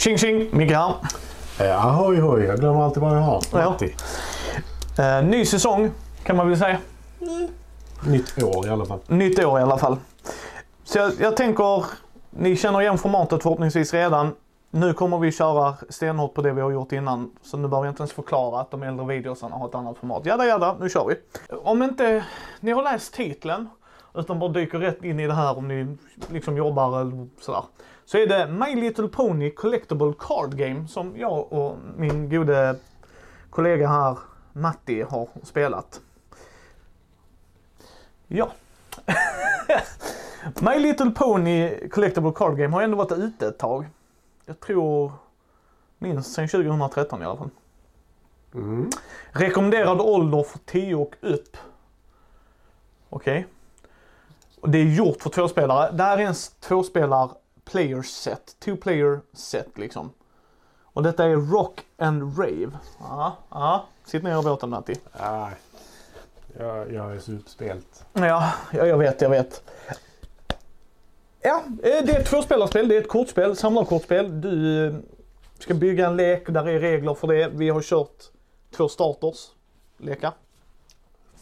Tjing tjing! Micke här. Eh, ahoy hoj, jag glömmer alltid vad jag har. Ja. Alltid. Eh, ny säsong kan man väl säga. Nytt år i alla fall. Nytt år i alla fall. Så jag, jag tänker, ni känner igen formatet förhoppningsvis redan. Nu kommer vi köra stenhårt på det vi har gjort innan. Så nu behöver jag inte ens förklara att de äldre videosarna har ett annat format. Jada jada, nu kör vi. Om inte ni har läst titeln, utan bara dyker rätt in i det här om ni liksom jobbar eller sådär. Så är det My Little Pony Collectible Card Game som jag och min gode kollega här, Matti, har spelat. Ja. My Little Pony Collectible Card Game har ändå varit ute ett tag. Jag tror minst sedan 2013 i alla fall. Mm. Rekommenderad ålder för 10 och upp. Okej. Och det är gjort för två spelare. Det här är en s- tvåspelar player set. Two player set liksom. Och detta är Rock and Rave. Ja, ja. Sitt ner i båten Matti. Nej. Jag, jag är så utspelt. Ja, ja, jag vet, jag vet. Ja, eh, det är ett tvåspelarspel. Det är ett kortspel, samlarkortspel. Du eh, ska bygga en lek, där är regler för det. Vi har kört två starters lekar.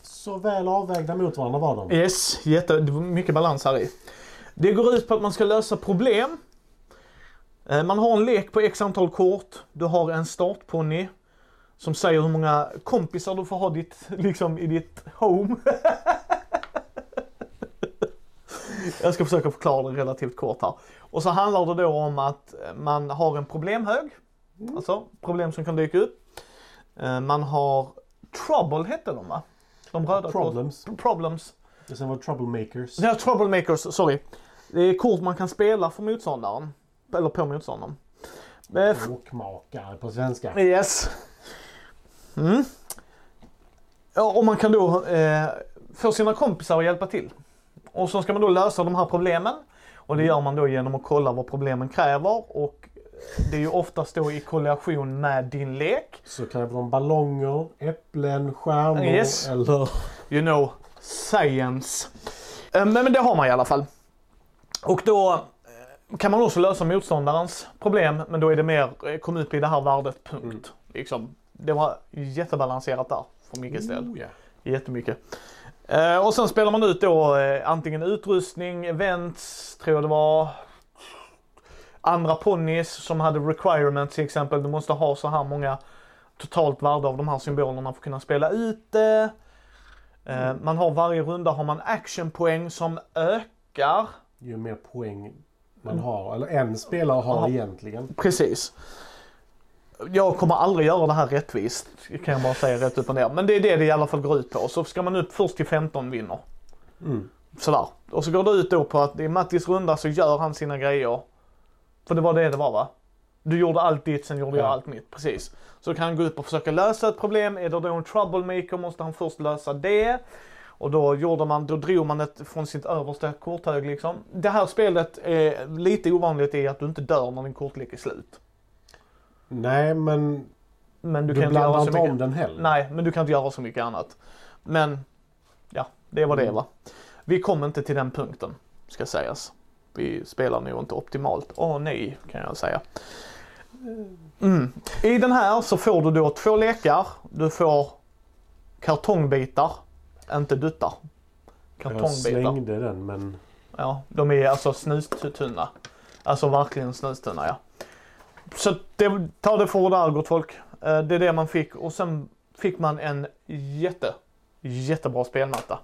Så väl avvägda mot varandra var de. Yes, jätte, det var mycket balans här i. Det går ut på att man ska lösa problem. Eh, Man har en lek på x antal kort. Du har en startponny som säger hur många kompisar du får ha ditt, liksom, i ditt home. Jag ska försöka förklara det relativt kort här. Och så handlar det då om att man har en problemhög. Alltså problem som kan dyka upp. Eh, Man har Trouble hette de va? De röda Problems. Problems. Det sen var Troublemakers. Ja, troublemakers, sorry. Det är kort man kan spela för motståndaren. Eller på motståndaren. Eh, Bråkmakare på svenska. Yes. Mm. Ja, och man kan då eh, få sina kompisar att hjälpa till. Och så ska man då lösa de här problemen. Och det gör man då genom att kolla vad problemen kräver. Och det är ju oftast då i korrelation med din lek. Så kräver de ballonger, äpplen, stjärnor Yes. eller... You know, science. Eh, Men, men det har man i alla fall. Och då eh, kan man också lösa motståndarens problem, men då är det mer, eh, kom upp i det här värdet, punkt. Liksom, det var jättebalanserat där, för Mickes del. Oh, ja. Jättemycket. Eh, och sen spelar man ut då eh, antingen utrustning, events, tror jag det var. Andra ponnys som hade requirements till exempel. Du måste ha så här många totalt värde av de här symbolerna för att kunna spela ut det. Eh, man har varje runda har man actionpoäng som ökar. Ju mer poäng man har, eller en spelare har Ja. egentligen. Precis. Jag kommer aldrig göra det här rättvist, kan jag bara säga rätt upp och ner. Men det är det det i alla fall går ut på. Så ska man upp först till 15 vinner. Mm. Sådär. Och så går det ut då på att i Mattis runda så gör han sina grejer. För det var det det var va? Du gjorde allt ditt, sen gjorde jag Ja. allt mitt. Precis. Så kan han gå upp och försöka lösa ett problem. Är det då en troublemaker måste han först lösa det. Och då gjorde man, då drog man ett från sitt översta korthög liksom. Det här spelet är lite ovanligt i att du inte dör när din kortlek är slut. Nej, men Men du, du, kan inte göra blandar så inte mycket. om den heller. Nej, men du kan inte göra så mycket annat. Men, ja, det var det Mm. va. Vi kom inte till den punkten, ska sägas. Vi spelar nog inte optimalt. Åh nej, kan jag säga. Mm. I den här så får du då två lekar. Du får kartongbitar, inte duttar. Jag Kartongbitar. slängde den, men... Ja, de är alltså snustunna. Alltså verkligen snustunna ja. Så det, ta det för vad det är gott folk. Eh, Det är det man fick och sen fick man en jätte, jättebra spelmatta.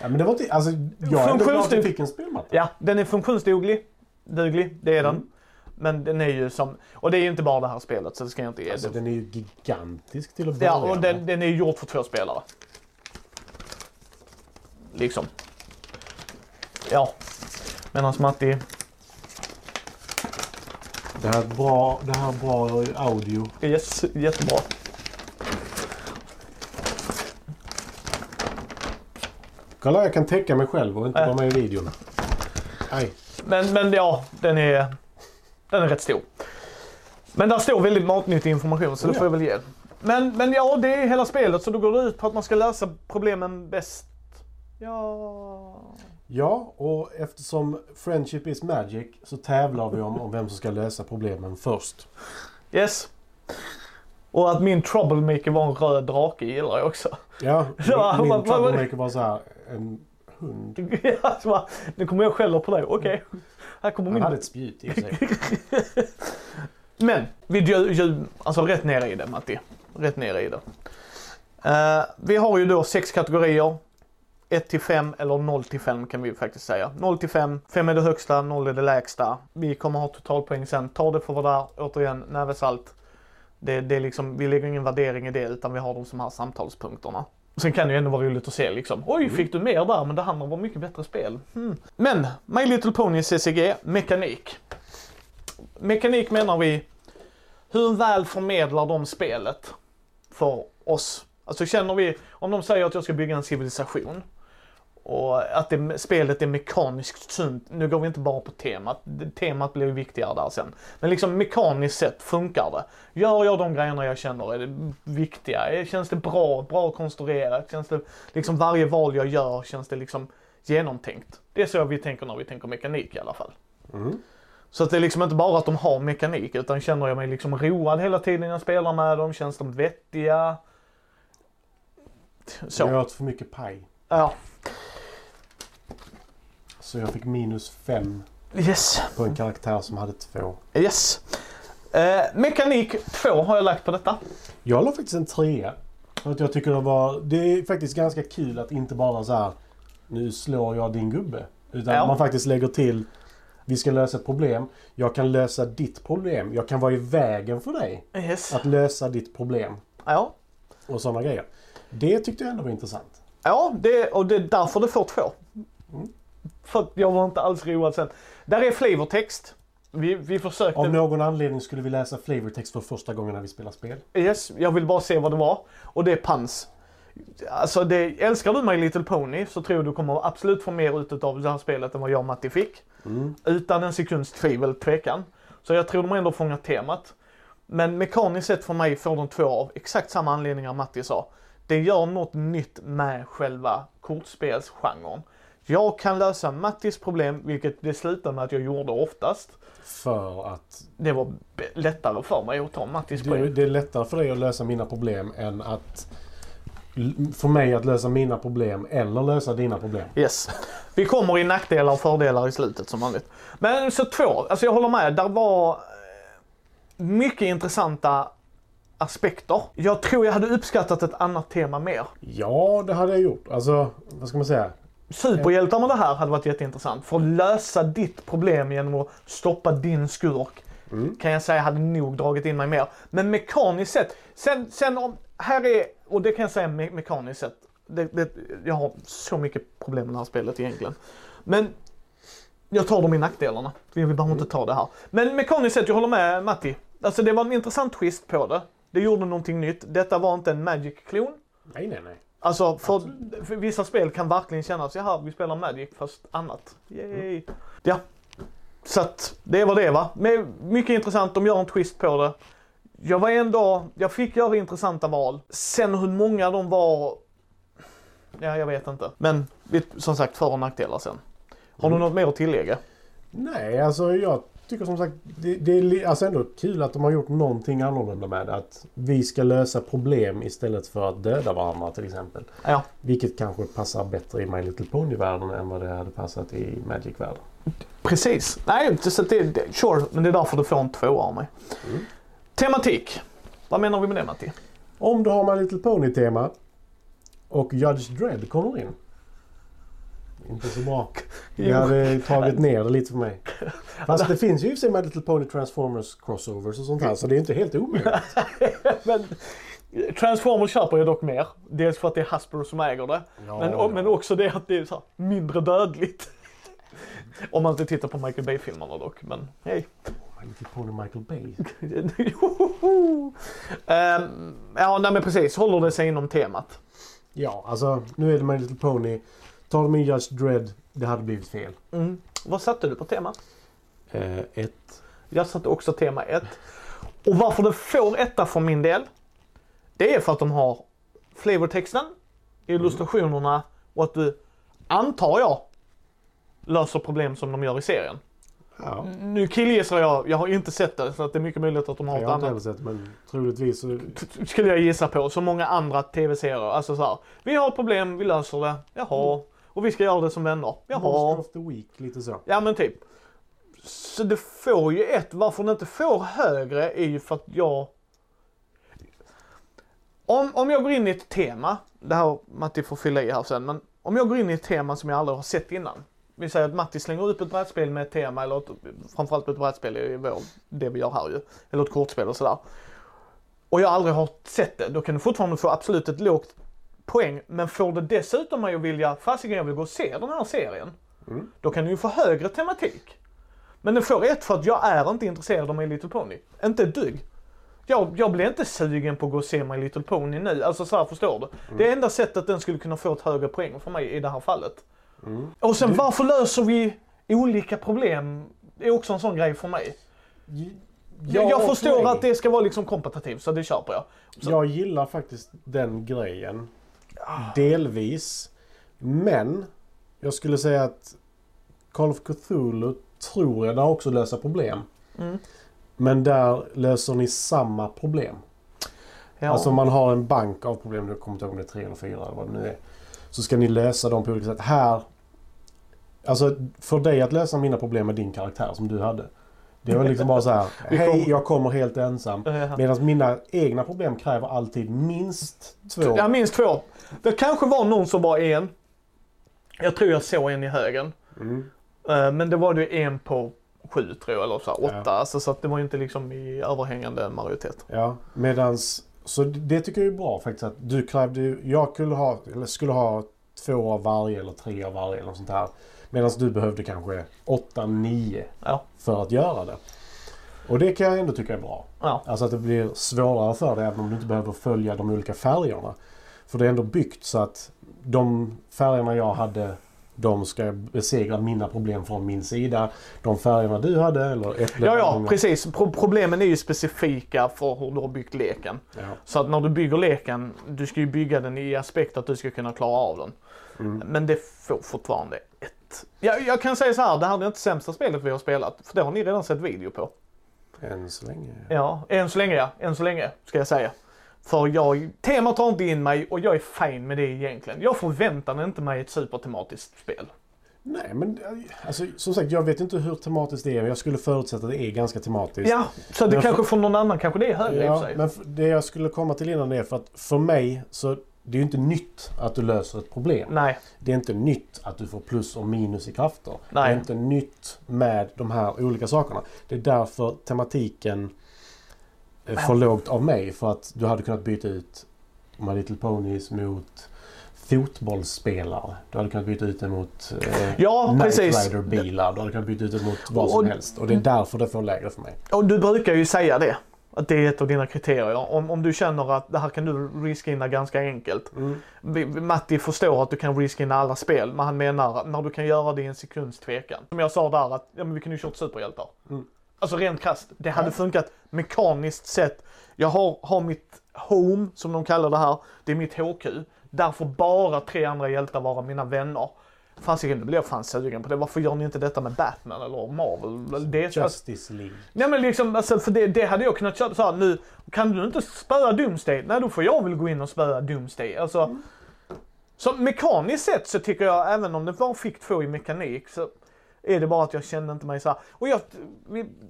Ja, men det var inte... Alltså, jag är ändå glad att jag fick en spelmatta. Ja, den är funktionsduglig. Duglig, det är den. Mm. Men den är ju som, och det är ju inte bara det här spelet så det ska jag inte ge. Alltså, den är ju gigantisk till att börja Ja, och med. den, den är ju gjord för två spelare. Liksom. Ja. Medan Matti, Det här är bra, det här är bra audio. yes, jättebra. Kolla, jag kan täcka mig själv och inte Äh. vara med i videon. Aj. Men, men ja, den är, den är rätt stor. Men där står väldigt matnyttig information så det Ja. får jag väl ge. Men, men ja, det är hela spelet så då går det ut på att man ska lösa problemen bäst. Ja... Ja, och eftersom Friendship is Magic så tävlar vi om, om vem som ska lösa problemen först. Yes. Och att min troublemaker var en röd drake gillar jag också. Ja, Ja, min, min troublemaker var så här en hund. Bara, nu kommer jag skälla på dig. Okej. Här kommer Han min. hade ett spjut i sig. Men vi dju, dju, alltså rätt ner i det Matti. Rätt ner i det. Eh, vi har ju då sex kategorier. 1 till 5 eller 0 till 5 kan vi faktiskt säga. 0 till 5, 5 är det högsta, 0 är det lägsta. Vi kommer ha totalpoäng sen. Ta det för vad det är. Återigen, näversalt. Det, det är liksom, vi lägger ingen värdering i det utan vi har de som här samtalspunkterna. Sen kan det ju ändå vara roligt att se liksom, oj fick du mer där men det andra var mycket bättre spel. Hmm. Men, My Little Pony CCG, mekanik. Mekanik menar vi, hur väl förmedlar de spelet för oss? Alltså känner vi, om de säger att jag ska bygga en civilisation och att det, spelet är mekaniskt sunt, nu går vi inte bara på temat, temat blir viktigare där sen. Men liksom mekaniskt sett funkar det. Gör jag de grejerna jag känner är det viktiga? Känns det bra, bra konstruerat? Känns det liksom varje val jag gör, känns det liksom genomtänkt? Det är så vi tänker när vi tänker mekanik i alla fall. Mm. Så att det är liksom inte bara att de har mekanik utan känner jag mig liksom road hela tiden när jag spelar med dem, känns de vettiga? Så. Jag åt för mycket paj. Ja. Så jag fick minus fem Yes. på en karaktär som hade två. Yes. Eh, mekanik 2 har jag lagt på detta. Jag la faktiskt en trea. För att jag tycker det var... Det är faktiskt ganska kul att inte bara så här. Nu slår jag din gubbe. Utan Ja. man faktiskt lägger till. Vi ska lösa ett problem. Jag kan lösa ditt problem. Jag kan vara i vägen för dig. Yes. Att lösa ditt problem. Ja. Och sådana grejer. Det tyckte jag ändå var intressant. Ja, det, och det är därför det får två. För att jag var inte alls road sen. Där är flavortext. Vi, vi försökte... Av någon anledning skulle vi läsa flavortext för första gången när vi spelar spel. Yes, jag vill bara se vad det var. Och det är pans. Alltså det, älskar du My Little Pony så tror jag du kommer absolut få mer ut av det här spelet än vad jag och Matti fick. Mm. Utan en sekunds tvivel, tvekan. Så jag tror de ändå fångat temat. Men mekaniskt sett för mig får de två av exakt samma anledningar Matti sa. Det gör något nytt med själva kortspelsgenren. Jag kan lösa Mattis problem, vilket det slutar med att jag gjorde oftast. För att Det var lättare för mig att ta Mattis det, poäng. det är lättare för dig att lösa mina problem än att... För mig att lösa mina problem eller lösa dina problem. Yes. Vi kommer i nackdelar och fördelar i slutet som vanligt. Men så två, alltså jag håller med. Där var eh, mycket intressanta aspekter. Jag tror jag hade uppskattat ett annat tema mer. Ja, det hade jag gjort. Alltså, vad ska man säga? Superhjältar med det här hade varit jätteintressant. För att lösa ditt problem genom att stoppa din skurk. Mm. Kan jag säga hade nog dragit in mig mer. Men mekaniskt sett. Sen, sen om, här är, och det kan jag säga me mekaniskt sett. Det, det, jag har så mycket problem med det här spelet egentligen. Men jag tar dem i nackdelarna. Vi behöver inte ta det här. Men mekaniskt sett, jag håller med Matti. Alltså det var en intressant twist på det. Det gjorde någonting nytt. Detta var inte en Magic-klon. Nej, nej, nej. Alltså för, för vissa spel kan verkligen kännas, jaha vi spelar Magic fast annat. Yay. Ja. Så att det var det va. Men mycket intressant, de gör en twist på det. Jag var ändå, jag fick göra intressanta val. Sen hur många de var, ja jag vet inte. Men som sagt för och nackdelar sen. Har du något mer att tillägga? Nej, alltså jag tycker som sagt det, det är alltså ändå kul att de har gjort någonting annorlunda med det. Att vi ska lösa problem istället för att döda varandra till exempel. Ja. Vilket kanske passar bättre i My Little Pony-världen än vad det hade passat i Magic-världen. Precis. Nej, så det, det, sure, men det är därför du får en tvåa av mig. Mm. Tematik. Vad menar vi med det Matti? Om du har My Little Pony-tema och Judge Dredd kommer in. Inte så bra. Vi Jo. hade tagit ner det lite för mig. Fast det finns ju i och för sig My Little Pony Transformers crossovers och sånt här så det är inte helt omöjligt. men Transformers köper jag dock mer. Dels för att det är Hasbro som äger det. Ja, men, ja. men också det att det är så mindre dödligt. Om man inte tittar på Michael Bay-filmerna dock, men hej. My Little Pony Michael Bay. um, ja, nej men precis. Håller det sig inom temat? Ja, alltså nu är det My Little Pony. Tar de in Judge Dredd, det hade blivit fel. Mm. Vad satte du på tema? Eh, ett. Jag satte också tema 1. Och varför det får etta för min del, det är för att de har flavortexten, illustrationerna och att du, antar jag, löser problem som de gör i serien. Ja. Nu killgissar jag, jag har inte sett det så att det är mycket möjligt att de har Jag ett har inte annat. heller sett men troligtvis så... Skulle jag gissa på. Så många andra tv-serier. Alltså så här, vi har ett problem, vi löser det. Jaha. Och vi ska göra det som vänner. Monster Jaha. of the Week, lite så. Ja men typ. Så det får ju ett, varför det inte får högre är ju för att jag... Om, om jag går in i ett tema, det här Matti får fylla i här sen, men om jag går in i ett tema som jag aldrig har sett innan. Vi säger att Matti slänger upp ett brädspel med ett tema, eller ett, framförallt ett brädspel vår, det vi gör här ju. Eller ett kortspel och sådär. Och jag aldrig har sett det, då kan du fortfarande få absolut ett lågt poäng. Men får det dessutom mig att vilja, fasiken jag vill gå och se den här serien. Mm. Då kan du ju få högre tematik. Men den får ett för att jag är inte intresserad av My Little Pony. Inte ett dugg. Jag, jag blir inte sugen på att gå och se My Little Pony nu. Alltså så här, förstår du? Det är enda sättet den skulle kunna få ett högre poäng för mig i det här fallet. Mm. Och sen varför löser vi olika problem? Det är också en sån grej för mig. Jag, jag förstår nej. att det ska vara liksom kompetitivt, så det köper jag. Så- Jag gillar faktiskt den grejen. Delvis. Men jag skulle säga att Call of Cthulhu tror jag där också löser problem. Mm. Men där löser ni samma problem. Ja. Alltså man har en bank av problem, jag kommer inte ihåg om det är tre eller fyra eller vad det nu är. Så ska ni lösa dem på olika sätt. Här, alltså för dig att lösa mina problem med din karaktär som du hade. Det var liksom bara så här, hej jag kommer helt ensam. Medan mina egna problem kräver alltid minst två. Ja, minst två. Det kanske var någon som var en. Jag tror jag såg en i högen. Mm. Eh, Men det var det en på sju tror jag, eller så här, åtta. Ja. Alltså, så att det var ju inte liksom i överhängande majoritet. Ja, medans... Så det tycker jag är bra faktiskt att du krävde ju... Jag skulle ha, eller skulle ha två av varje eller tre av varje eller sånt här. Medan du behövde kanske åtta, nio Ja. för att göra det. Och det kan jag ändå tycka är bra. Ja. Alltså att det blir svårare för dig även om du inte behöver följa de olika färgerna. För det är ändå byggt så att de färgerna jag hade de ska besegra mina problem från min sida. De färgerna du hade eller äpplen. Ja, ja, precis. Pro- problemen är ju specifika för hur du har byggt leken. Ja. Så att när du bygger leken, du ska ju bygga den i aspekt att du ska kunna klara av den. Mm. Men det får fortfarande Jag, jag kan säga så här, det här är inte sämsta spelet vi har spelat. För det har ni redan sett video på. Än så länge. Ja, än så länge ja. Än så länge, ska jag säga. För jag, temat tar inte in mig och jag är fin med det egentligen. Jag förväntar mig inte mig ett supertematiskt spel. Nej, men alltså, som sagt, jag vet inte hur tematiskt det är. men Jag skulle förutsätta att det är ganska tematiskt. Ja, så det Men för- kanske för någon annan kanske det är högre i Ja, för sig. men det jag skulle komma till innan det är för att för mig så det är ju inte nytt att du löser ett problem. Nej, Det är inte nytt att du får plus och minus i krafter. Nej. Det är inte nytt med de här olika sakerna. Det är därför tematiken är för lågt av mig. För att du hade kunnat byta ut My Little Ponies mot fotbollsspelare. Du hade kunnat byta ut det mot eh, Ja. Rider-bilar. Du hade kunnat byta ut det mot vad Och- som helst. Och det är därför det får lägre för mig. och du brukar ju säga det. Att det är ett av dina kriterier. Om, om du känner att det här kan du riskinna ganska enkelt. Vi- Matti förstår att du kan riskinna alla spel, men han menar när du kan göra det i en sekunds tvekan. Som jag sa där, att ja, men vi kan ju kört superhjältar. Mm. Alltså rent krasst, det hade funkat mekaniskt sett. Jag har, har mitt home, som de kallar det här, det är mitt HQ. Där får bara tre andra hjältar vara mina vänner. Fasiken, då blir jag fan sugen på det. Varför gör ni inte detta med Batman eller Marvel? Det, Justice League. Nej men liksom, alltså, för det, det hade jag kunnat köpa såhär nu. Kan du inte spöa Doomsday? Nej då får jag väl gå in och spöa Doomsday. Alltså, Så mekaniskt sett så tycker jag, även om det bara fick två i mekanik, så är det bara att jag kände inte mig så här. Och jag,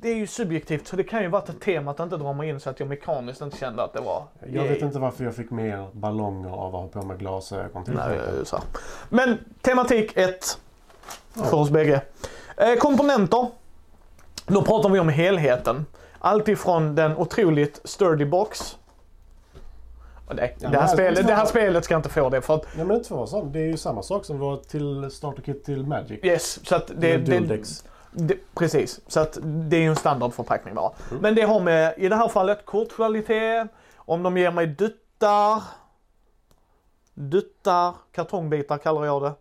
det är ju subjektivt så det kan ju vara ett tema att inte dra mig in så att jag mekaniskt inte kände att det var... Jag vet inte varför jag fick mer ballonger av att ha på mig glasögon till Nej, så här. Men tematik 1 för oss bägge. Eh, komponenter. Då pratar vi om helheten. Allt ifrån den otroligt sturdy box. Nej, Ja, det, här spelet, det här spelet ska inte få det för att Nej men inte vara sån. Det är ju samma sak som var till starterkit till Magic. yes, så att det, Med det, Dualdex. det, Precis, så att det är ju en standardförpackning bara. Mm. Men det har med, i det här fallet, kortkvalitet, om de ger mig duttar, duttar, kartongbitar kallar jag det.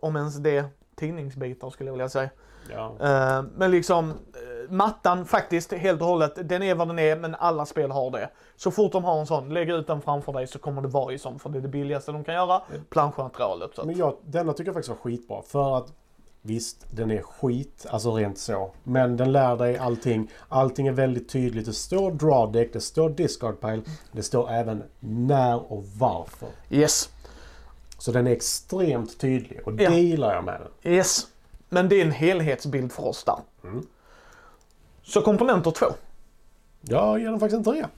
Om ens det, tidningsbitar skulle jag vilja säga. Ja. Eh, men liksom mattan faktiskt helt och hållet, den är vad den är men alla spel har det. Så fort de har en sån, lägg ut den framför dig så kommer det vara i sån för det är det billigaste de kan göra. Planschmaterialet. Men jag, denna tycker jag faktiskt var skitbra. För att Visst, den är skit, alltså rent så. Men den lär dig allting. Allting är väldigt tydligt. Det står draw deck, det står discard pile. Det står även när och varför. Yes. Så den är extremt tydlig och det Ja. gillar jag med den. Yes. Men det är en helhetsbild för oss där. Mm. Så komponenter två. Jag ger den faktiskt en trea.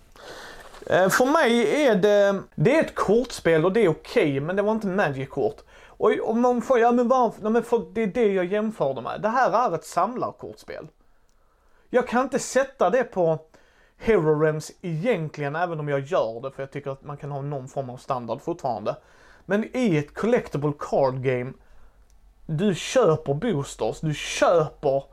Eh, För mig är det, det är ett kortspel och det är okej, men det var inte Magic-kort. Och om man får, ja men varför, nej, men för det är det jag jämförde med. Det här är ett samlarkortspel. Jag kan inte sätta det på Hero Realms egentligen, även om jag gör det, för jag tycker att man kan ha någon form av standard fortfarande. Men i ett collectible card game, du köper boosters, du köper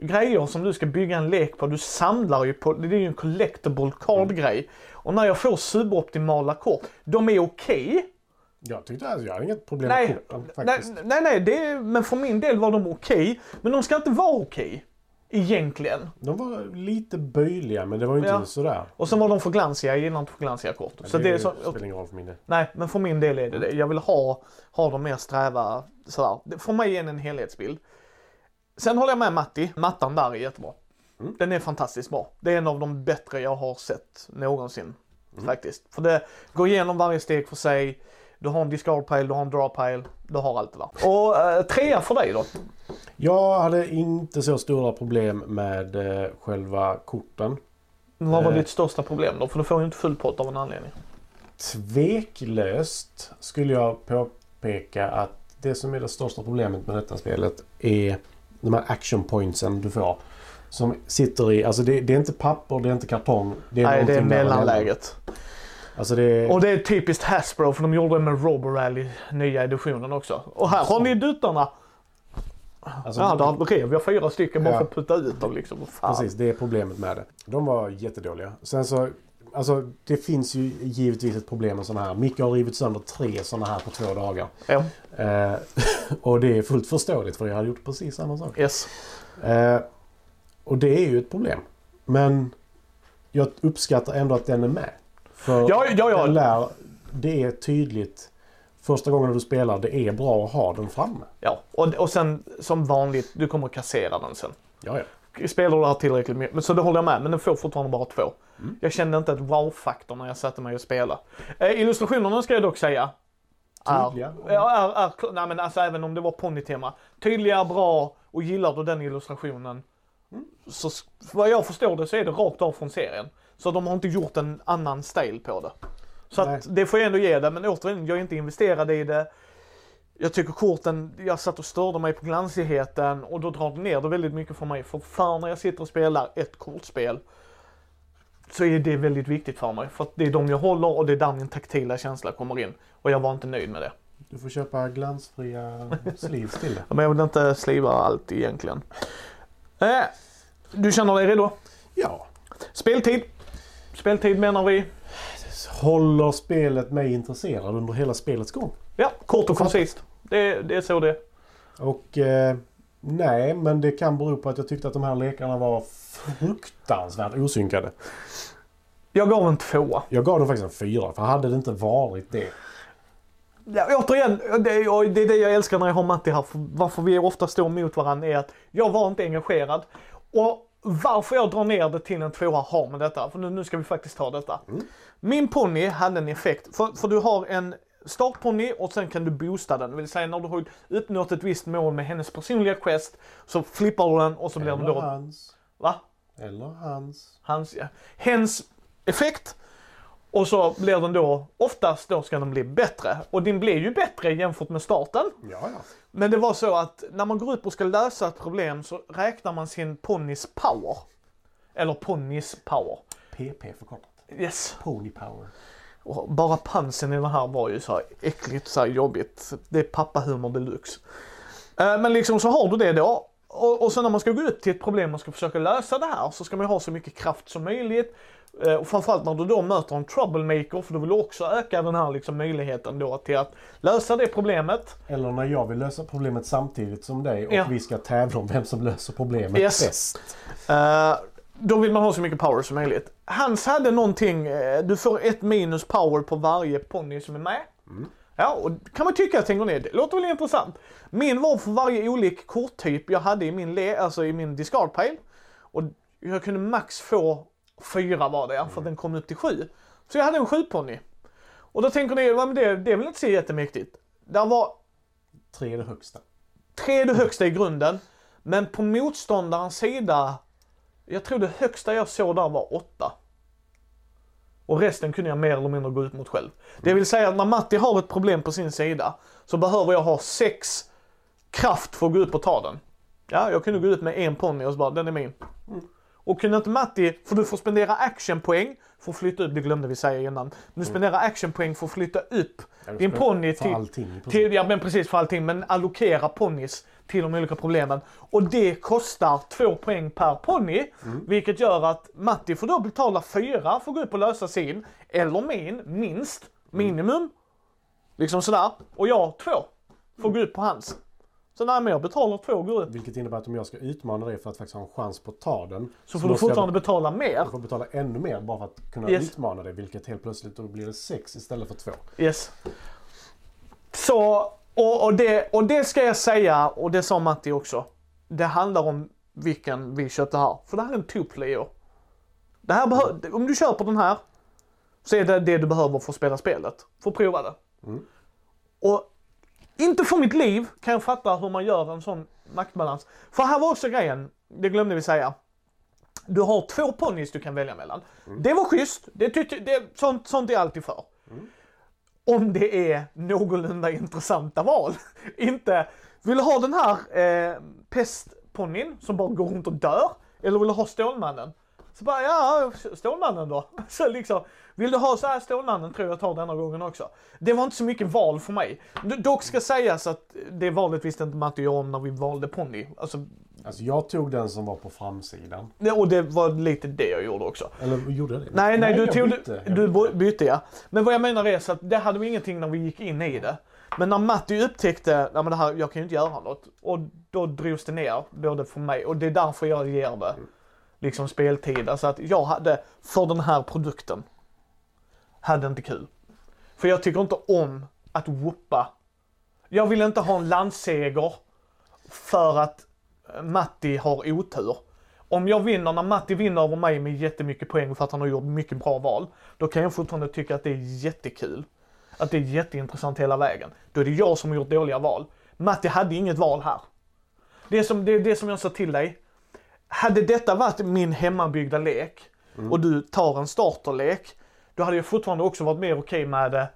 grejer som du ska bygga en lek på. Du samlar ju på, det är ju en collectible card-grej. Och när jag får suboptimala kort, de är okej. Jag tyckte att jag hade inget problem Nej, med korten nej, faktiskt. nej, nej det, är- men för min del var de okej. Men de ska inte vara okej. Egentligen. De var lite böjliga men det var ju inte Ja. sådär. Och sen var de för glansiga, jag gillar inte för glansiga kort. Så det är så, spelar ingen roll för min del. nej, men för min del är det det. Jag vill ha, ha dem mer sträva sådär. Det- För mig är det en helhetsbild. Sen håller jag med Matti, mattan där är jättebra. Mm. Den är fantastiskt bra. Det är en av de bättre jag har sett någonsin. Faktiskt. För det går igenom varje steg för sig. Du har en discard pile, du har en draw pile, du har allt det där. Och eh, trea för dig då? Jag hade inte så stora problem med eh, själva korten. Vad var Eh. ditt största problem då? För du får ju inte full pott av en anledning. Tveklöst skulle jag påpeka att det som är det största problemet med detta spelet är de här action pointsen du får. Som sitter i, alltså det, det är inte papper, det är inte kartong. Det är Nej, det är mellanläget. Alltså det. Och det är typiskt Hasbro för de gjorde det med Roborally nya editionen också. Och här har ni duttarna. alltså, Ja, där rev jag fyra stycken bara Ja. för att putta ut dem liksom. Fan. Precis, det är problemet med det. De var jättedåliga. Sen så, alltså det finns ju givetvis ett problem med sådana här. Micke har rivit sönder tre sådana här på två dagar. Ja, Eh, och det är fullt förståeligt för jag hade gjort precis samma sak. yes. Eh, och det är ju ett problem. Men jag uppskattar ändå att den är med. För Ja, ja, ja. Lär, det är tydligt första gången du spelar, det är bra att ha den framme. Ja, och, och sen som vanligt, du kommer att kassera den sen. Ja, ja. Spelar du här tillräckligt mycket, men så det håller jag med, men den får fortfarande bara två. Mm. Jag kände inte ett wow-faktor när jag satte mig och spelade. Eh, illustrationerna ska jag dock säga. Tydliga. Är, ja, är, är, nej men alltså även om det var ponnytema. Tydliga, bra och gillar du den illustrationen. Mm. Så vad jag förstår det så är det rakt av från serien. Så de har inte gjort en annan stil på det. Så att det får jag ändå ge det, men återigen, jag är inte investerad i det. Jag tycker korten, jag satt och störde mig på glansigheten och då drar det ner det väldigt mycket för mig. För fan när jag sitter och spelar ett kortspel så är det väldigt viktigt för mig. För att det är de jag håller och det är där min taktila känsla kommer in. Och jag var inte nöjd med det. Du får köpa glansfria sleeves till det. Men jag vill inte sliva allt egentligen. Eh, du känner dig redo? Ja. Speltid. Speltid menar vi. Håller spelet mig intresserad under hela spelets gång? Ja, kort och koncist. Det, det är så det. Och eh, nej, men det kan bero på att jag tyckte att de här lekarna var fruktansvärt osynkade. Jag gav en tvåa. Jag gav dem faktiskt en fyra, för hade det inte varit det. Ja, återigen, det är, det är det jag älskar när jag har Matti här. För varför vi ofta står mot varandra är att jag var inte engagerad. Och varför jag drar ner det till en tvåa har med detta. För nu, nu ska vi faktiskt ta detta. Min ponny hade en effekt. För, för du har en startponny och sen kan du boosta den. Det vill säga när du har uppnått ett visst mål med hennes personliga quest så flippar du den och så blir den då... hans. Va? Eller hans. Hans, ja. Hens effekt. Och så blir den då, oftast då ska den bli bättre. Och den blir ju bättre jämfört med starten. Ja, ja. Men det var så att när man går upp och ska lösa ett problem så räknar man sin ponnys power. Eller ponnys power. PP förkortat. Yes. Pony power. Och bara pansen i det här var ju så här äckligt, så här jobbigt. Det är pappahumor deluxe. Eh, Men liksom så har du det då. Och, och sen när man ska gå upp till ett problem och ska försöka lösa det här så ska man ju ha så mycket kraft som möjligt. Eh, Och framförallt när du då möter en troublemaker för du vill också öka den här liksom möjligheten då till att lösa det problemet. Eller när jag vill lösa problemet samtidigt som dig och Ja. vi ska tävla om vem som löser problemet Yes. bäst. Eh, då vill man ha så mycket power som möjligt. Hans hade någonting, eh, du får ett minus power på varje ponny som är med. Ja, och kan man tycka går ner. Det låter väl intressant. Min var för varje olik korttyp jag hade i min, le, alltså i min discard pile. Och jag kunde max få fyra var det, för att den kom upp till sju. Så jag hade en sjuponny. Och då tänker ni, men det, det är väl inte så jättemäktigt. Där var Tre är det högsta. tre det högsta i grunden. Men på motståndarens sida, jag tror det högsta jag såg där var åtta. Och resten kunde jag mer eller mindre gå ut mot själv. Det vill säga att när Matti har ett problem på sin sida så behöver jag ha sex kraft för att gå ut och ta den. Ja, jag kunde gå ut med en ponny och så bara, den är min. Och kunde inte Matti, för du får spendera actionpoäng för att flytta upp, det glömde vi säga innan. Du spenderar actionpoäng för att flytta upp Ja, din ponny till, allting till, ja men precis för allting, men allokera ponnys till de olika problemen. Och det kostar två poäng per ponny, Mm. vilket gör att Matti får då betala fyra för att gå upp och lösa sin, eller min, minst, minimum. Liksom sådär. Och jag två, att gå upp på hans. Så nej men jag betalar två går upp. Vilket innebär att om jag ska utmana dig för att faktiskt ha en chans på att ta den. Så får du måste jag fortfarande betala mer. Jag får betala ännu mer bara för att kunna Yes. utmana dig. Vilket helt plötsligt då blir det sex istället för två. Yes. Så, och, och, det, och det ska jag säga, och det sa Matti också. Det handlar om vilken vi köpte här. För det här är en two-player. Det här behö- om du köper den här så är det det du behöver för att spela spelet. För att prova det. Och inte för mitt liv kan jag fatta hur man gör en sån maktbalans. För här var också grejen, det glömde vi säga. Du har två ponnys du kan välja mellan. Det var schysst, det det, sånt, sånt är jag alltid för. Om det är någorlunda intressanta val. Inte, vill du ha den här eh, pestponnyn som bara går runt och dör? Eller vill du ha Stålmannen? Så bara, ja, Stålmannen då. Så liksom, vill du ha så här Stålmannen tror jag tar denna gången också. Det var inte så mycket val för mig. Dock ska sägas att det valet visste inte Matti och jag om när vi valde ponny. Alltså, Alltså jag tog den som var på framsidan. och det var lite det jag gjorde också. Eller gjorde jag det? Nej, nej, du jag tog bytte. Du bytte. by- bytte ja. Men vad jag menar är så att det hade vi ingenting när vi gick in i det. Men när Matti upptäckte, nej men det här, jag kan ju inte göra något. Och då drogs det ner, både för mig, och det är därför jag ger det liksom speltid. Alltså att jag hade, för den här produkten, hade inte kul. För jag tycker inte om att whoopa. Jag vill inte ha en landseger för att Matti har otur. Om jag vinner, när Matti vinner över mig med jättemycket poäng för att han har gjort mycket bra val, då kan jag fortfarande tycka att det är jättekul. Att det är jätteintressant hela vägen. Då är det jag som har gjort dåliga val. Matti hade inget val här. Det är som, det, det som jag sa till dig. Hade detta varit min hemmabyggda lek och du tar en starterlek, då hade jag fortfarande också varit mer okej med det.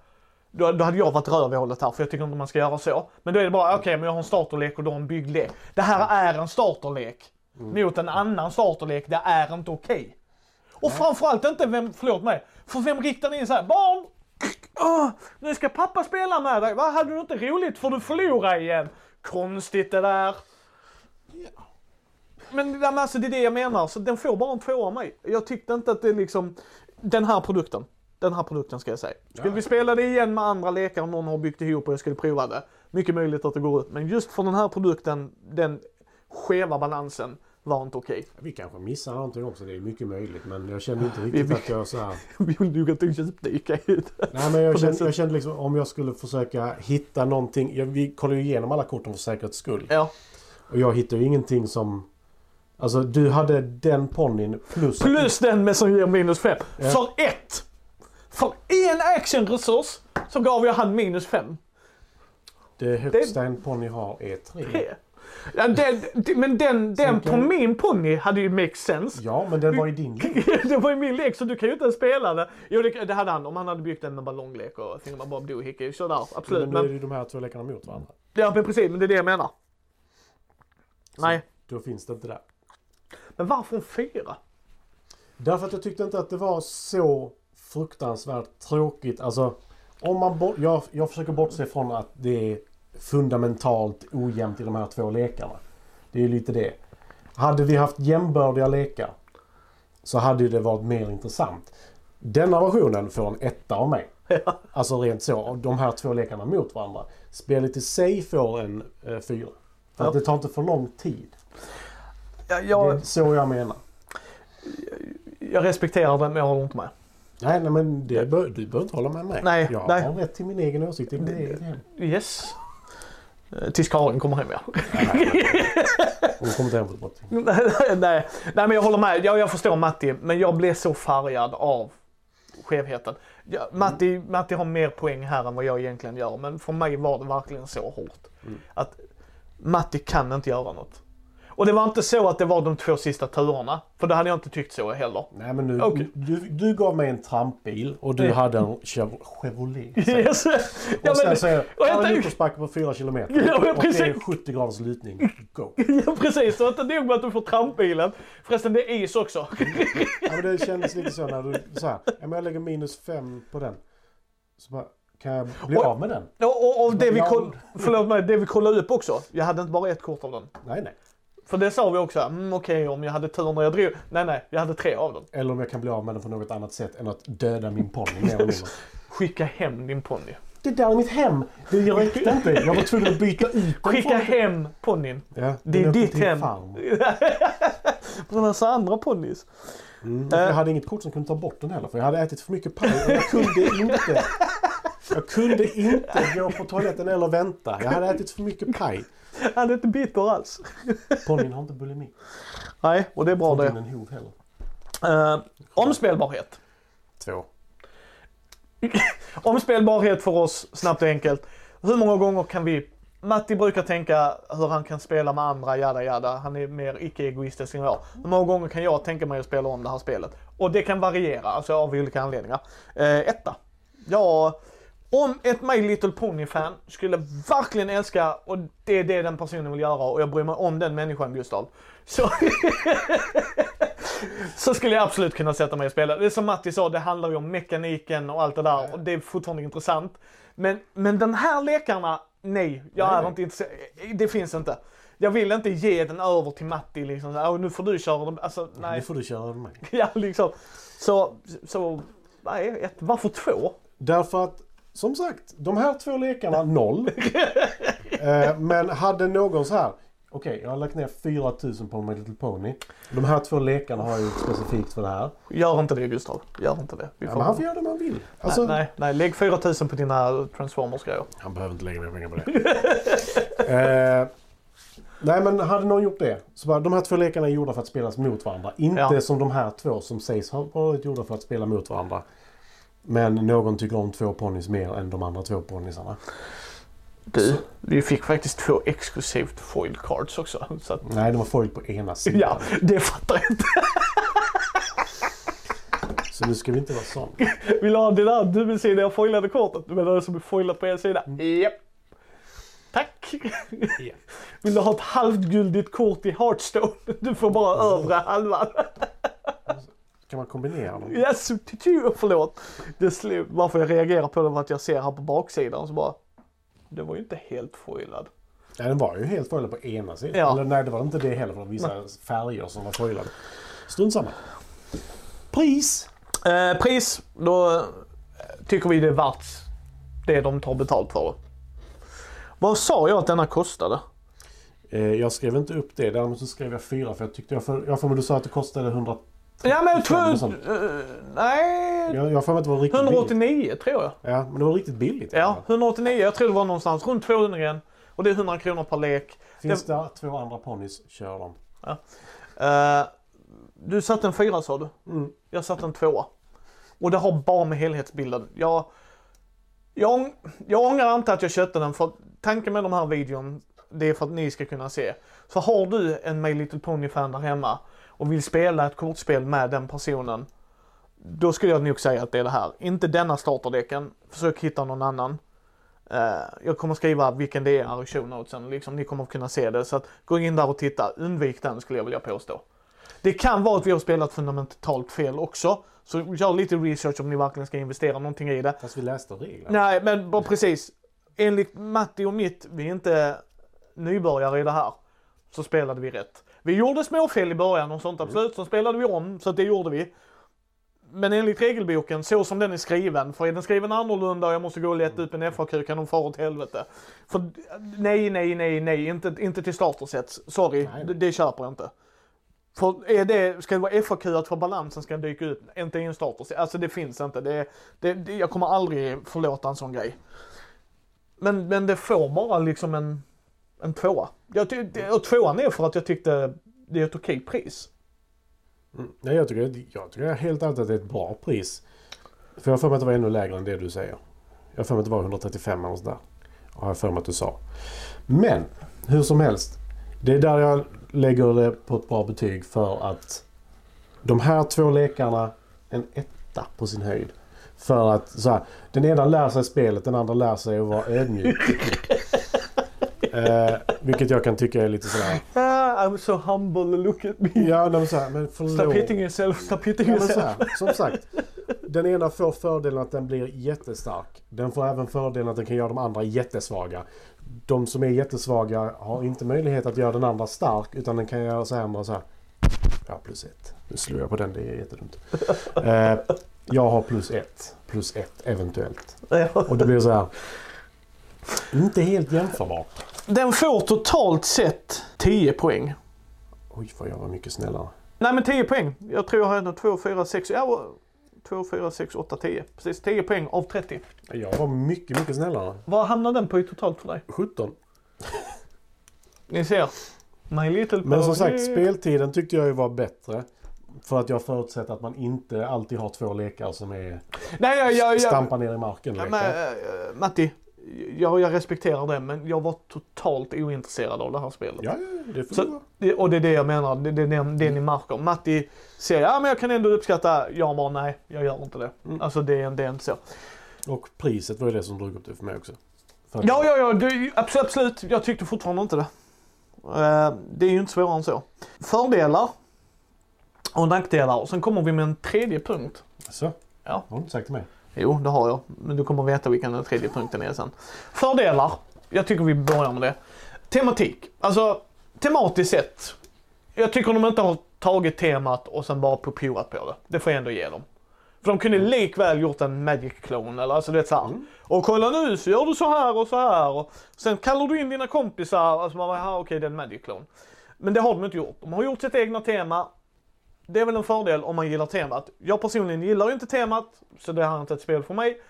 Då, då hade jag varit rövhålet här för jag tycker inte man ska göra så. Men då är det bara, okej men jag har en starterlek och du har en byggd lek. Det här är en starterlek. Mot en annan starterlek, det är inte okej. Och framförallt inte, vem, förlåt mig, för vem riktar ni in så här, barn, åh, nu ska pappa spela med dig, vad hade du inte roligt för du förlorar igen? Konstigt det där. Men det, med, alltså, det är det jag menar, så den får bara en tvåa av mig. Jag tyckte inte att det liksom, den här produkten, den här produkten ska jag säga. Skulle Ja. vi spela det igen med andra lekar om någon har byggt ihop och jag skulle prova det, mycket möjligt att det går ut. Men just för den här produkten, den skeva balansen var inte okej. Vi kanske missar någonting också. Det är mycket möjligt. Men jag kände inte riktigt att jag så här... Vi vill nog du köpte gick ut. Nej men jag det kände, jag kände liksom om jag skulle försöka hitta någonting. Jag, vi kollade ju igenom alla korten för säkerhets skull. Ja. Och jag hittade ju ingenting som... Alltså du hade den ponnyn plus... Plus den med som ger minus fem. Ja. För ett! För en actionresurs så gav jag han minus fem. Det högsta en ponny har är tre. Ja, den, den- men den, den på kan- min ponny hade ju make sense. Ja men den var i din lek. det var ju min lek så du kan ju inte spela det. Jo det, det hade han om han hade byggt en med ballonglek och Thingamabob Doohickey. Sådär, absolut. Men nu är det ju de här två lekarna mot varandra. ja men precis, men det är det jag menar. Nej. Då finns det inte där. Men varför en fyra? Därför att jag tyckte inte att det var så fruktansvärt tråkigt. Alltså, om man bort, jag, jag försöker bortse från att det är fundamentalt ojämnt i de här två lekarna. Det är ju lite det. Hade vi haft jämbördiga lekar så hade det varit mer intressant. Denna versionen får en etta av mig. Ja. Alltså rent så. De här två lekarna mot varandra. Spelet i sig får en eh, fyra. För Ja. att det tar inte för lång tid. Ja, Det jag, är så jag menar. jag respekterar det men jag håller inte med. Nej, nej men det du behöver inte hålla med mig. Nej, jag nej. har rätt till min egen åsikt i mitt eget hem. Yes. Eh, Tills Karin kommer hem ja. Hon kommer inte hem för bort. nej, nej, men jag håller med. Jag, jag förstår Matti, men jag blev så färgad av skevheten. Ja, Matti, Matti har mer poäng här än vad jag egentligen gör, men för mig var det verkligen så hårt. Mm. Att Matti kan inte göra något. Och det var inte så att det var de två sista turerna, för det hade jag inte tyckt så heller. Nej men nu, Okej. du, du gav mig en trampbil och du hade en Chev- Chevrolet. Yes. Ja, och sen men, säger och jag, jag en utförsbacke på 4 kilometer. Ja, men och det är precis. 70 graders lutning. Go! ja, precis, så inte nog med att du får trampbilen. Förresten, det är is också. Ja, men det kändes lite så när du sa ja, men jag lägger minus 5 på den. Så bara, kan jag bli Oj. av med den? Och, och, och det, vi koll, förlåt mig, det vi kollade upp också. Jag hade inte bara ett kort av den. Nej, nej. För det sa vi också, mm, okej om jag hade tur när jag drog. Nej, nej, jag hade tre av dem. Eller om jag kan bli av med den på något annat sätt än att döda min ponny. Skicka hem din ponny. Det där är mitt hem! Det räckte inte. Jag var tvungen att byta ut. Skicka hem ponnyn. Ja, Det är ditt hem. På massa andra ponnys. Mm, och jag hade inget kort som kunde ta bort den heller för jag hade ätit för mycket paj och jag kunde inte. Jag kunde inte gå på toaletten eller vänta. Jag hade ätit för mycket paj. Han är inte bitter alls. Ponnyn har inte bulimi. Nej, och det är bra det. en hov heller. Uh, omspelbarhet. Två. Omspelbarhet för oss, snabbt och enkelt. Hur många gånger kan vi... Matti brukar tänka hur han kan spela med andra, jada jada. Han är mer icke-egoistisk än jag. Hur många gånger kan jag tänka mig att spela om det här spelet? Och det kan variera, alltså av olika anledningar. Eh, etta. Ja, om ett My Little Pony-fan skulle verkligen älska, och det är det den personen vill göra, och jag bryr mig om den människan Gustav. Så, så skulle jag absolut kunna sätta mig och spela. Det är som Matti sa, det handlar ju om mekaniken och allt det där, och det är fortfarande intressant. Men, men den här lekarna, nej, jag Nej, är nej. inte intresserad. Det finns inte. Jag vill inte ge den över till Matti liksom, så, "Åh, nu får du köra den. Alltså, Nu nej. får du köra med mig. Ja, liksom. Så, så, nej, ett, varför två? Därför att, som sagt, de här två lekarna, noll. eh, men hade någon så här, okej, jag har lagt ner 4000 på My Little Pony. De här två lekarna har jag gjort specifikt för det här. Gör inte det Gustav. Gör inte det. Vi Ja, får- men han får göra det man vill. Alltså, nej, nej, nej, lägg 4000 på dina Transformers-grejer. Han behöver inte lägga mer pengar på det. eh, nej men hade någon gjort det. Så bara, de här två lekarna är gjorda för att spelas mot varandra. Inte Ja. som de här två som sägs ha varit gjorda för att spela mot varandra. Men någon tycker om två ponnys mer än de andra två ponnysarna. Du, vi fick faktiskt två exklusivt foil cards också. Så att, Nej, de var foil på ena sidan. ja, det fattar jag inte. Så nu ska vi inte vara sån. Vill du ha det där dubbelsidiga foilade kortet? Du menar det som är foilat på en sida? Japp. Tack. Vill du ha ett halvguldigt kort i Hearthstone? Du får bara övre halvan. Kan man kombinera dem? Yes, tutu, förlåt. Det varför jag reagerar på det var att jag ser här på baksidan så bara. Det var ju inte helt foilad. Nej, den var ju helt foilad på ena sidan. Ja. Eller nej, det var inte det heller. För det var vissa färger som var foilade. Strunt samma. Pris! Eh, pris, då eh, tycker vi det är värt det de tar betalt för. Vad sa jag att denna kostade? Eh, jag skrev inte upp det. Däremot så skrev jag fyra för jag tyckte jag för, jag för du sa att det kostade 100. Ja men två... och sånt. eh, nej... Jag, jag att det var riktigt billigt. 189 tror jag. Ja, men det var riktigt billigt. Ja, 189. Jag tror det var någonstans runt 200 igen. Och det är 100 kronor per lek. Finns det två andra ponnys, kör dem. Eh, du satte en fyra sa du? Mm. Jag satte en tvåa. Och det har bara med helhetsbilden. Jag, jag, jag ångrar inte att jag köpte den för tanken med de här videon, det är för att ni ska kunna se. Så har du en My Little Pony-fan där hemma och vill spela ett kortspel med den personen. Då skulle jag nog säga att det är det här. Inte denna starterdeken. Försök hitta någon annan. Eh, jag kommer skriva vilken det är i show notesen. Liksom, ni kommer kunna se det. Så att, gå in där och titta. Undvik den skulle jag vilja påstå. Det kan vara att vi har spelat fundamentalt fel också. Så gör lite research om ni verkligen ska investera någonting i det. Fast vi läste reglerna. Nej, men bara precis. Enligt Matti och mitt, vi är inte nybörjare i det här. Så spelade vi rätt. Vi gjorde småfel i början och sånt absolut. Så spelade vi om, så att det gjorde vi. Men enligt regelboken, så som den är skriven, för är den skriven annorlunda och jag måste gå och leta upp en FAQ kan de fara åt helvete. För nej, nej, nej, nej, inte, inte till startersets. Sorry, Nej. det, det köper jag inte. För är det, ska det vara FAQ för balansen ska dyka ut, inte i en starter. Alltså det finns inte. Det, det, det, jag kommer aldrig förlåta en sån grej. Men, men det får bara liksom en, en tvåa. Jag, och tvåan är för att jag tyckte det är ett okej pris. Mm. Nej, jag tycker, jag tycker helt ärligt att det är ett bra pris. För jag har för mig att det var ännu lägre än det du säger. Jag har för mig att det var 135 eller sådär. Har jag för mig att du sa. Men hur som helst. Det är där jag lägger det på ett bra betyg för att de här två lekarna en etta på sin höjd. För att så här, den ena lär sig spelet, den andra lär sig att vara ödmjuk. eh, vilket jag kan tycka är lite sådär. Ah, I'm so humble, look at me. Ja, men så här, men Stop hitting yourself, stop hitting Ja, yourself. här, som sagt. Den ena får fördelen att den blir jättestark. Den får även fördelen att den kan göra de andra jättesvaga. De som är jättesvaga har inte möjlighet att göra den andra stark utan den kan göra så här med så här. Ja, plus ett. Nu slår jag på den, det är jättedumt. Eh, jag har plus ett. Plus ett eventuellt. Ja. Och det blir så här. Inte helt jämförbart. Den får totalt sett 10 poäng. Oj, vad jag var mycket snällare. Nej men 10 poäng. Jag tror jag har ändå 2, 4, 6, ja 2, 4, 6, 8, 10. Precis 10 poäng av 30. Jag var mycket, mycket snällare. Vad hamnar den på i totalt för dig? 17. Ni ser. My little Men som sagt, speltiden tyckte jag ju var bättre. För att jag förutsätter att man inte alltid har två lekar som är Nej, jag, jag, jag, stampa ner i marken lekar. men, äh, Matti, jag, jag respekterar det men jag var totalt ointresserad av det här spelet. Ja, ja, det får Så- det. Det, och det är det jag menar, det, det, det, det ni märker. Matti säger ja men jag kan ändå uppskatta, jag bara nej, jag gör inte det. Mm. Alltså det, är- det är inte så. Och priset var ju det som drog upp det för mig också. För Ja, ja, ja, det, absolut, absolut. Jag tyckte fortfarande inte det. Eh, det är ju inte svårare än så. Fördelar och nackdelar. Och sen kommer vi med en tredje punkt. Så, Ja. har du inte sagt till mig. Jo, det har jag. Men du kommer veta vilken den tredje punkten är sen. Fördelar. Jag tycker vi börjar med det. Tematik. Alltså, tematiskt sett. Jag tycker de inte har tagit temat och sen bara popiorat på det. Det får jag ändå ge dem. För de kunde likväl gjort en Magic-klon eller alltså det är så här. Mm. Och kolla nu så gör du så här och så här. Och sen kallar du in dina kompisar. Alltså man bara, okej det är en Magic-klon. Men det har de inte gjort. De har gjort sitt egna tema. Det är väl en fördel om man gillar temat. Jag personligen gillar ju inte temat, så det här är inte ett spel för mig.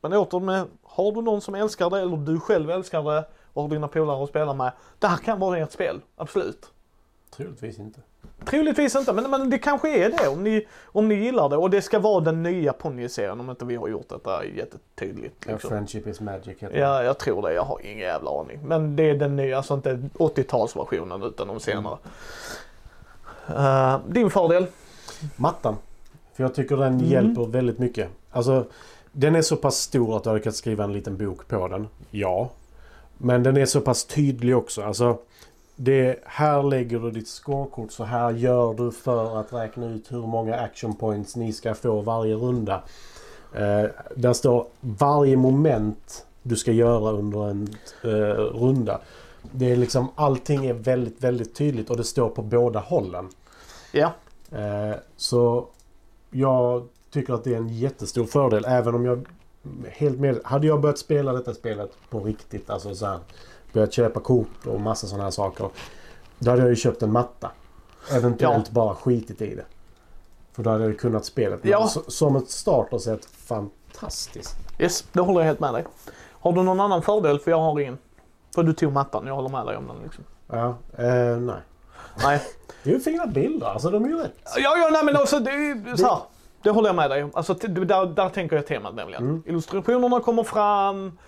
Men åter med, har du någon som älskar det eller du själv älskar det och har dina polare att spela med. Det här kan vara ert spel, absolut. Troligtvis inte. Troligtvis inte, men, men det kanske är det om ni, om ni gillar det. Och det ska vara den nya ponnyserien om inte vi har gjort detta jättetydligt. Ja, Liksom. Friendship is magic heter det. Ja, jag tror det. Jag har ingen jävla aning. Men det är den nya, alltså inte 80-talsversionen utan de senare. Eh, din fördel? Mattan. För jag tycker den Mm. hjälper väldigt mycket. Alltså, den är så pass stor att du hade kunnat skriva en liten bok på den. Ja. Men den är så pass tydlig också. Alltså, det, här lägger du ditt scorekort. Så här gör du för att räkna ut hur många action points ni ska få varje runda. Eh, där står varje moment du ska göra under en eh, runda. Det är liksom allting är väldigt, väldigt tydligt och det står på båda hållen. Ja. Eh, så jag tycker att det är en jättestor fördel. Även om jag helt med... Hade jag börjat spela detta spelet på riktigt. Alltså så här, börjat köpa kort och massa sådana här saker. Då hade jag ju köpt en matta. Eventuellt bara skitit i det. För då hade jag kunnat spelet. Men Ja. Som ett starterset fantastiskt. Yes, det håller jag helt med dig. Har du någon annan fördel? För jag har ingen. För du tog mattan, jag håller med dig om den liksom. Ja, eh, nej. Nej. Det är ju fina bilder. Alltså de är ju rätt. Ja, ja, nej men alltså det är så här. Det håller jag med dig om. Alltså där, där tänker jag temat nämligen. Mm. Illustrationerna kommer fram.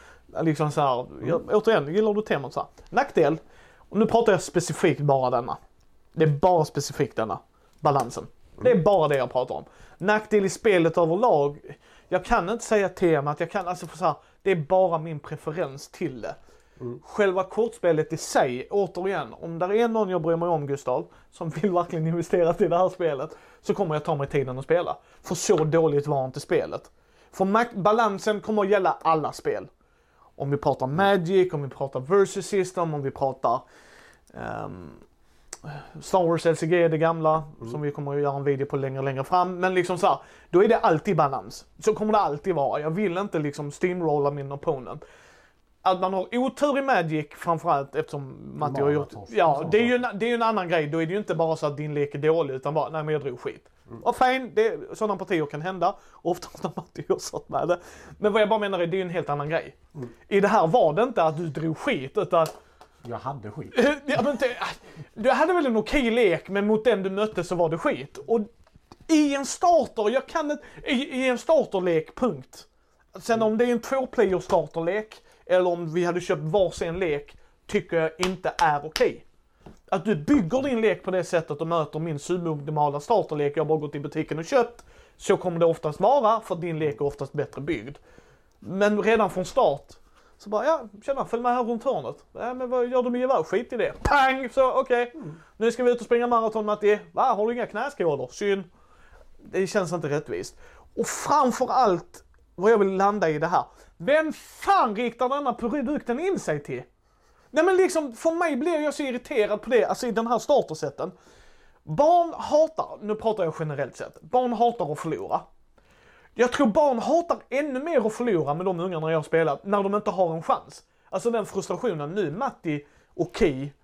Liksom så här. Jag, återigen, gillar du temat så här. Nackdel. Och nu pratar jag specifikt bara denna. Det är bara specifikt denna. Balansen. Det är bara det jag pratar om. Nackdel i spelet överlag. Jag kan inte säga temat. Jag kan alltså för så här. Det är bara min preferens till det. Själva kortspelet i sig, återigen, om där är någon jag bryr mig om Gustav, som vill verkligen investera i det här spelet, så kommer jag ta mig tiden att spela. För så dåligt var inte spelet. För balansen kommer att gälla alla spel. Om vi pratar Magic, om vi pratar Versus System, om vi pratar ehm, Star Wars LCG, det gamla, som vi kommer att göra en video på längre, längre fram. Men liksom så här, då är det alltid balans. Så kommer det alltid vara. Jag vill inte liksom steamrolla min opponent. Att man har otur i Magic framförallt eftersom Matti har gjort... Ja, sånt det är, ju, en- det är ju en annan grej. Då är det ju inte bara så att din lek är dålig utan bara, nej men jag drog skit. Och fine, det, sådana partier kan hända. Oftast när Matti har satt med det. Men vad jag bara menar är, det är ju en helt annan grej. I det här var det inte att du drog skit utan Jag hade skit. Ja, men du hade väl en okej lek, men mot den du mötte så var det skit. Och i en starter, jag kan inte, i, i en starterlek, punkt. Sen om det är en två-player starterlek, eller om vi hade köpt varsin lek, tycker jag inte är okej. Att du bygger din lek på det sättet och möter min suboptimala starterlek, jag har bara gått i butiken och köpt. Så kommer det oftast vara, för din lek är oftast bättre byggd. Men redan från start så bara, ja, tjena, följ med här runt hörnet. Ja, men vad gör du med gevär? Skit i det. Pang! Så okej, nu ska vi ut och springa maraton Matti. Va, har du inga knäskålor? Synd. Det känns inte rättvist. Och framför allt, vad jag vill landa i det här. Vem fan riktar denna produkten in sig till? Nej men liksom, för mig blir jag så irriterad på det, alltså i den här startersätten. Barn hatar, nu pratar jag generellt sett, barn hatar att förlora. Jag tror barn hatar ännu mer att förlora med de ungarna jag har spelat, när de inte har en chans. Alltså den frustrationen, nu Matti, okej.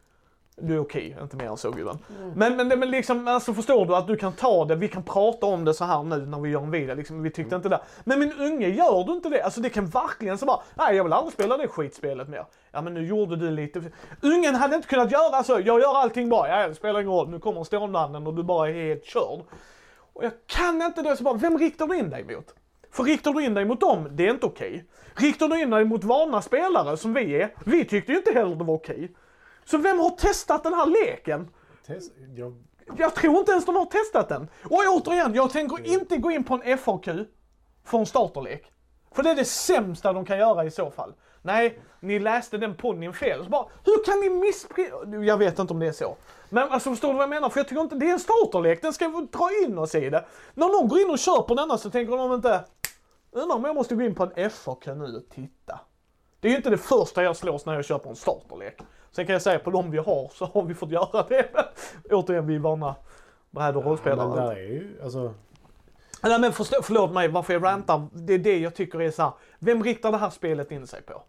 Du är okej, inte mer än så gubben. Men, men, men liksom, alltså förstår du att du kan ta det, vi kan prata om det så här nu när vi gör en video, liksom, vi tyckte inte det. Men min unge, gör du inte det? Alltså det kan verkligen så bara, nej jag vill aldrig spela det skitspelet mer. Ja men nu gjorde du lite, ungen hade inte kunnat göra så, jag gör allting bra, ja det spelar ingen roll, nu kommer stålmannen och du bara är helt körd. Och jag kan inte det, så bara, vem riktar du in dig mot? För riktar du in dig mot dem, det är inte okej. Riktar du in dig mot vana spelare som vi är, vi tyckte ju inte heller det var okej. Så vem har testat den här leken? Test, jag, Jag tror inte ens de har testat den. Och återigen, jag tänker inte gå in på en FAQ för en starterlek. För det är det sämsta de kan göra i så fall. Nej, ni läste den ponnyn fel. Så bara, hur kan ni misspri... Jag vet inte om det är så. Men alltså förstår du vad jag menar? För jag tycker inte det är en starterlek. Den ska vi dra in oss i det. När någon går in och kör på denna så tänker de inte, undrar om jag måste gå in på en FAQ nu och titta. Det är ju inte det första jag slås när jag köper en starterlek. Sen kan jag säga på de vi har så har vi fått göra det. Men återigen, vi är vana bräd och men rollspelare. ju, alltså. Nej men förstå, förlåt mig varför jag rantar. Det är det jag tycker är så här. Vem riktar det här spelet in sig på?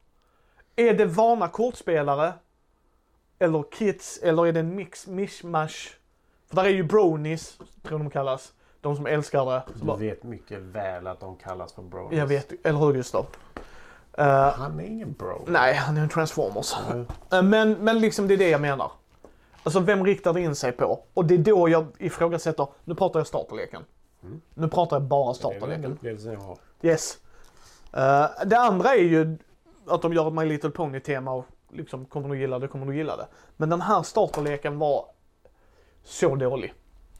Är det vana kortspelare? Eller kids? Eller är det en mix, mishmash? För där är ju bronies, tror de kallas. De som älskar det. Du vet mycket väl att de kallas för bros. jag vet, eller hur Gustav? Uh, Han är ingen bro. nej, han är en transformers. Eh, Men, men liksom det är det jag menar. Alltså vem riktar det in sig på? Och det är då jag ifrågasätter, nu pratar jag starterleken. Nu pratar jag bara Det är väl starterleken. upplevelsen jag har. Yes. Eh, det andra är ju att de gör ett My Little Pony-tema och liksom, kommer du gilla det, kommer du gilla det. Men den här starterleken var så dålig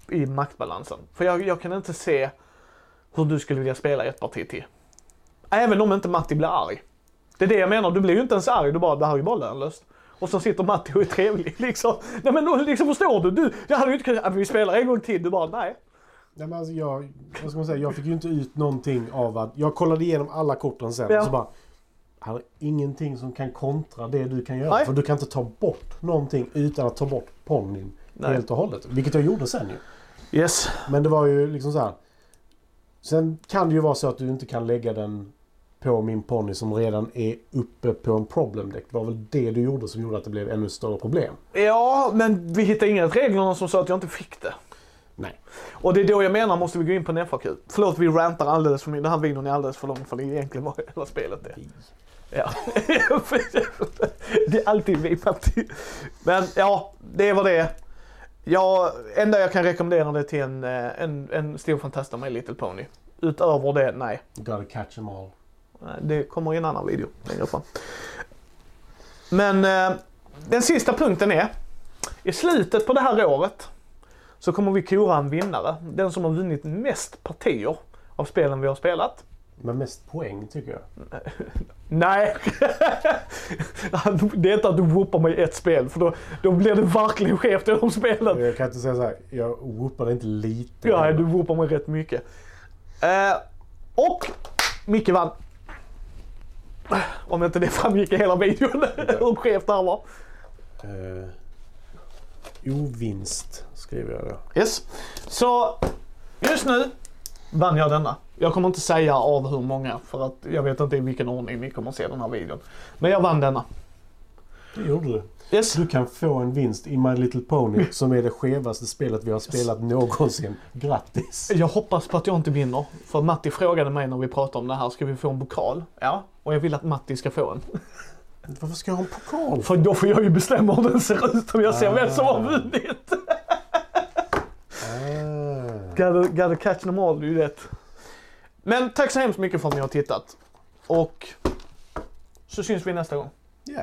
i maktbalansen. För jag, jag kan inte se hur du skulle vilja spela ett parti till. Även om inte Matti blir arg. Det är det jag menar, du blir ju inte ens arg, du bara, det här är ju bara lönlöst. Och så sitter Matti och är trevlig liksom. Nej men då, liksom förstår du? du jag hade ju inte kunnat, vi spelar en gång till, du bara, nej. Nej, men alltså jag, vad ska man säga, jag fick ju inte ut någonting av att... Jag kollade igenom alla korten sen Ja. och så bara... Här är ingenting som kan kontra det du kan göra. Nej. För du kan inte ta bort någonting utan att ta bort ponnyn helt och hållet. Vilket jag gjorde sen ju. Yes. Men det var ju liksom så här. Sen kan det ju vara så att du inte kan lägga den på min ponny som redan är uppe på en problem deck. Det var väl det du gjorde som gjorde att det blev ännu större problem. Ja, men vi hittade inga reglerna som sa att jag inte fick det. Nej. Och det är då jag menar, måste vi gå in på en FAQ. Förlåt, vi rantar alldeles för mycket. Den här videon är alldeles för lång för det egentligen vad hela spelet är. Ja. det är alltid vi, Matti. Men ja, det var det. Ja, enda jag kan rekommendera det till en, eh, en, en stor fantast My Little Pony. Utöver det, nej. Gotta catch them all. Det kommer i en annan video längre fram. Men eh, den sista punkten är, i slutet på det här året så kommer vi kora en vinnare. Den som har vunnit mest partier av spelen vi har spelat. Med mest poäng tycker jag. Nej! det är inte att du whoopar mig i ett spel för då, då blir det verkligen skevt i de spelen. Jag kan inte säga så här. Jag whoopade inte lite. Ja, du whoopar mig rätt mycket. Eh, och Micke vann. Om inte det framgick i hela videon hur skevt det här var. Eh, ovinst skriver jag då. Yes. Så just nu vann jag denna. Jag kommer inte säga av hur många för att jag vet inte i vilken ordning ni kommer se den här videon. Men jag vann denna. Det gjorde du. Yes. Du kan få en vinst i My Little Pony som är det skevaste spelet vi har spelat någonsin. Grattis! Jag hoppas på att jag inte vinner. För Matti frågade mig när vi pratade om det här, ska vi få en pokal? Ja, och jag vill att Matti ska få en. Varför ska jag ha en pokal? För då får jag ju bestämma hur den ser ut om jag ser vem som har Ah. vunnit. Ah. Gotta, gotta catch them all, du vet. Men tack så hemskt mycket för att ni har tittat. Och så syns vi nästa gång. Ja.